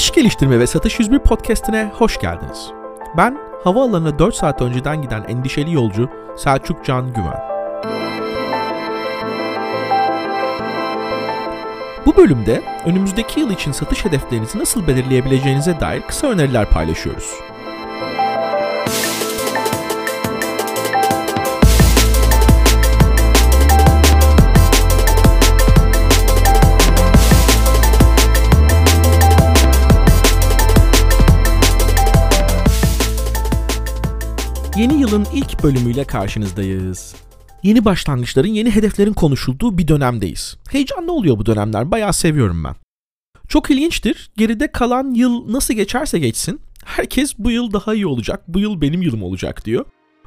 İş Geliştirme ve Satış 101 podcastine hoş geldiniz. Ben havaalanına 4 saat önceden giden endişeli yolcu Selçuk Can Güven. Bu bölümde önümüzdeki yıl için satış hedeflerinizi nasıl belirleyebileceğinize dair kısa öneriler paylaşıyoruz. Yeni yılın ilk bölümüyle karşınızdayız. Yeni başlangıçların, yeni hedeflerin konuşulduğu bir dönemdeyiz. Heyecanlı oluyor bu dönemler, bayağı seviyorum ben. Çok ilginçtir, geride kalan yıl nasıl geçerse geçsin, herkes bu yıl daha iyi olacak, bu yıl benim yılım olacak diyor.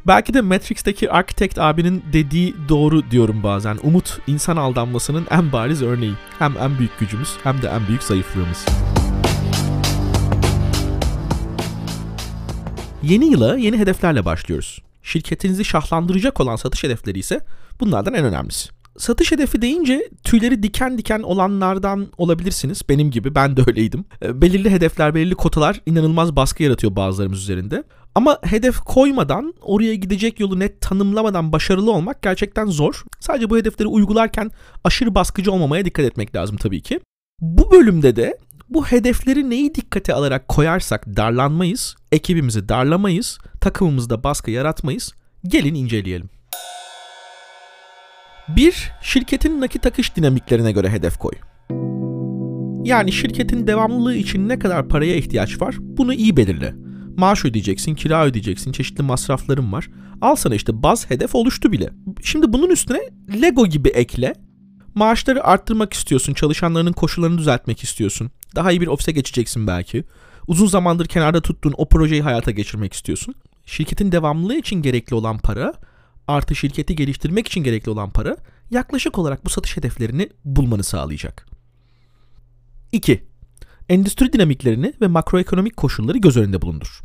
Belki de Matrix'teki Architect abinin dediği doğru diyorum bazen. Umut insan aldanmasının en bariz örneği. Hem en büyük gücümüz hem de en büyük zayıflığımız. Yeni yıla yeni hedeflerle başlıyoruz. Şirketinizi şahlandıracak olan satış hedefleri ise bunlardan en önemlisi. Satış hedefi deyince tüyleri diken diken olanlardan olabilirsiniz. Benim gibi ben de öyleydim. E, belirli hedefler, belirli kotalar inanılmaz baskı yaratıyor bazılarımız üzerinde. Ama hedef koymadan, oraya gidecek yolu net tanımlamadan başarılı olmak gerçekten zor. Sadece bu hedefleri uygularken aşırı baskıcı olmamaya dikkat etmek lazım tabii ki. Bu bölümde de bu hedefleri neyi dikkate alarak koyarsak darlanmayız, ekibimizi darlamayız, takımımızda baskı yaratmayız. Gelin inceleyelim. Bir, şirketin nakit akış dinamiklerine göre hedef koy. Yani şirketin devamlılığı için ne kadar paraya ihtiyaç var bunu iyi belirle. Maaş ödeyeceksin, kira ödeyeceksin, çeşitli masrafların var. Al sana işte baz hedef oluştu bile. Şimdi bunun üstüne Lego gibi ekle. Maaşları arttırmak istiyorsun, çalışanlarının koşullarını düzeltmek istiyorsun. Daha iyi bir ofise geçeceksin belki. Uzun zamandır kenarda tuttuğun o projeyi hayata geçirmek istiyorsun. Şirketin devamlılığı için gerekli olan para artı şirketi geliştirmek için gerekli olan para yaklaşık olarak bu satış hedeflerini bulmanı sağlayacak. 2. Endüstri dinamiklerini ve makroekonomik koşulları göz önünde bulundur.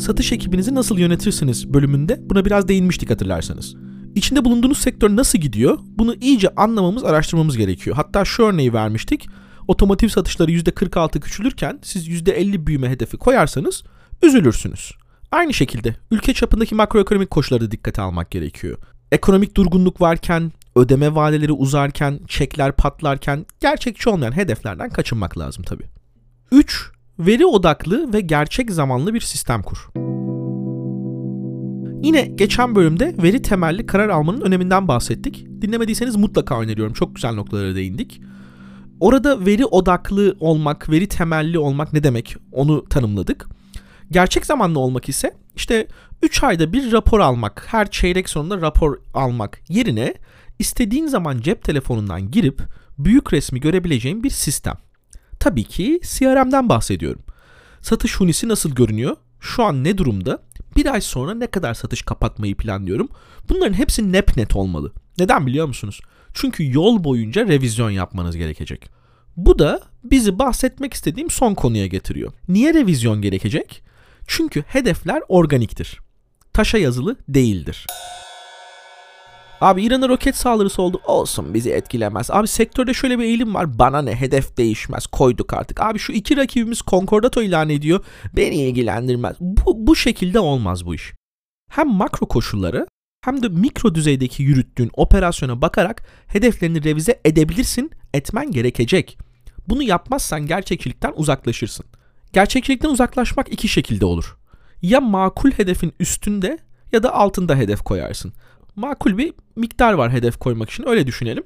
Satış ekibinizi nasıl yönetirsiniz bölümünde buna biraz değinmiştik hatırlarsanız. İçinde bulunduğunuz sektör nasıl gidiyor? Bunu iyice anlamamız, araştırmamız gerekiyor. Hatta şu örneği vermiştik. Otomotiv satışları %46 küçülürken siz %50 büyüme hedefi koyarsanız üzülürsünüz. Aynı şekilde ülke çapındaki makroekonomik koşulları da dikkate almak gerekiyor. Ekonomik durgunluk varken, ödeme vadeleri uzarken, çekler patlarken gerçekçi olmayan hedeflerden kaçınmak lazım tabii. 3. Veri odaklı ve gerçek zamanlı bir sistem kur. Yine geçen bölümde veri temelli karar almanın öneminden bahsettik. Dinlemediyseniz mutlaka öneriyorum. Çok güzel noktalara değindik. Orada veri odaklı olmak, veri temelli olmak ne demek onu tanımladık. Gerçek zamanlı olmak ise işte 3 ayda bir rapor almak, her çeyrek sonunda rapor almak yerine istediğin zaman cep telefonundan girip büyük resmi görebileceğin bir sistem. Tabii ki CRM'den bahsediyorum. Satış hunisi nasıl görünüyor? Şu an ne durumda? Bir ay sonra ne kadar satış kapatmayı planlıyorum? Bunların hepsi nep net olmalı. Neden biliyor musunuz? Çünkü yol boyunca revizyon yapmanız gerekecek. Bu da bizi bahsetmek istediğim son konuya getiriyor. Niye revizyon gerekecek? Çünkü hedefler organiktir. Taşa yazılı değildir. Abi İran'a roket saldırısı oldu. Olsun bizi etkilemez. Abi sektörde şöyle bir eğilim var. Bana ne hedef değişmez. Koyduk artık. Abi şu iki rakibimiz konkordato ilan ediyor. Beni ilgilendirmez. Bu, bu şekilde olmaz bu iş. Hem makro koşulları hem de mikro düzeydeki yürüttüğün operasyona bakarak hedeflerini revize edebilirsin, etmen gerekecek. Bunu yapmazsan gerçekçilikten uzaklaşırsın. Gerçekçilikten uzaklaşmak iki şekilde olur. Ya makul hedefin üstünde ya da altında hedef koyarsın makul bir miktar var hedef koymak için öyle düşünelim.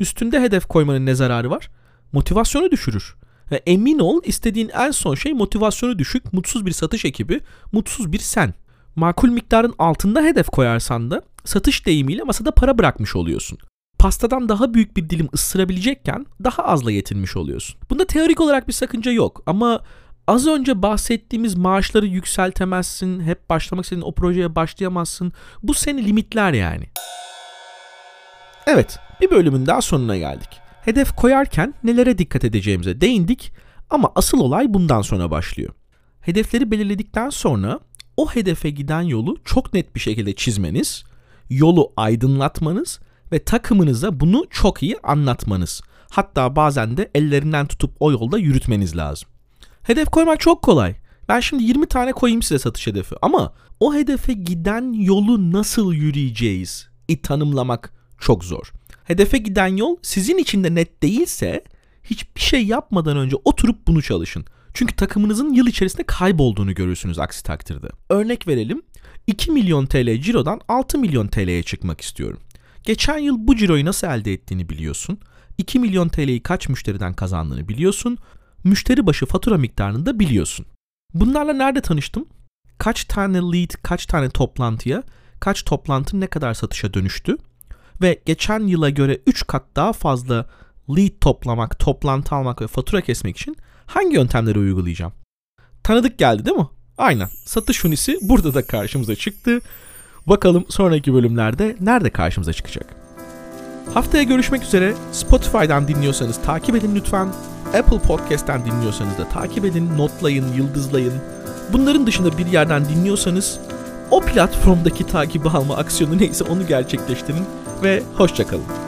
Üstünde hedef koymanın ne zararı var? Motivasyonu düşürür. Ve emin ol istediğin en son şey motivasyonu düşük, mutsuz bir satış ekibi, mutsuz bir sen. Makul miktarın altında hedef koyarsan da satış deyimiyle masada para bırakmış oluyorsun. Pastadan daha büyük bir dilim ısırabilecekken daha azla yetinmiş oluyorsun. Bunda teorik olarak bir sakınca yok ama Az önce bahsettiğimiz maaşları yükseltemezsin, hep başlamak istediğin o projeye başlayamazsın. Bu seni limitler yani. Evet, bir bölümün daha sonuna geldik. Hedef koyarken nelere dikkat edeceğimize değindik ama asıl olay bundan sonra başlıyor. Hedefleri belirledikten sonra o hedefe giden yolu çok net bir şekilde çizmeniz, yolu aydınlatmanız ve takımınıza bunu çok iyi anlatmanız. Hatta bazen de ellerinden tutup o yolda yürütmeniz lazım. Hedef koymak çok kolay. Ben şimdi 20 tane koyayım size satış hedefi ama o hedefe giden yolu nasıl yürüyeceğiz? i tanımlamak çok zor. Hedefe giden yol sizin için de net değilse hiçbir şey yapmadan önce oturup bunu çalışın. Çünkü takımınızın yıl içerisinde kaybolduğunu görürsünüz aksi takdirde. Örnek verelim. 2 milyon TL cirodan 6 milyon TL'ye çıkmak istiyorum. Geçen yıl bu ciroyu nasıl elde ettiğini biliyorsun. 2 milyon TL'yi kaç müşteriden kazandığını biliyorsun. Müşteri başı fatura miktarını da biliyorsun. Bunlarla nerede tanıştım? Kaç tane lead, kaç tane toplantıya, kaç toplantı ne kadar satışa dönüştü? Ve geçen yıla göre 3 kat daha fazla lead toplamak, toplantı almak ve fatura kesmek için hangi yöntemleri uygulayacağım? Tanıdık geldi değil mi? Aynen. Satış hunisi burada da karşımıza çıktı. Bakalım sonraki bölümlerde nerede karşımıza çıkacak. Haftaya görüşmek üzere. Spotify'dan dinliyorsanız takip edin lütfen. Apple Podcast'ten dinliyorsanız da takip edin, notlayın, yıldızlayın. Bunların dışında bir yerden dinliyorsanız o platformdaki takibi alma aksiyonu neyse onu gerçekleştirin ve hoşçakalın.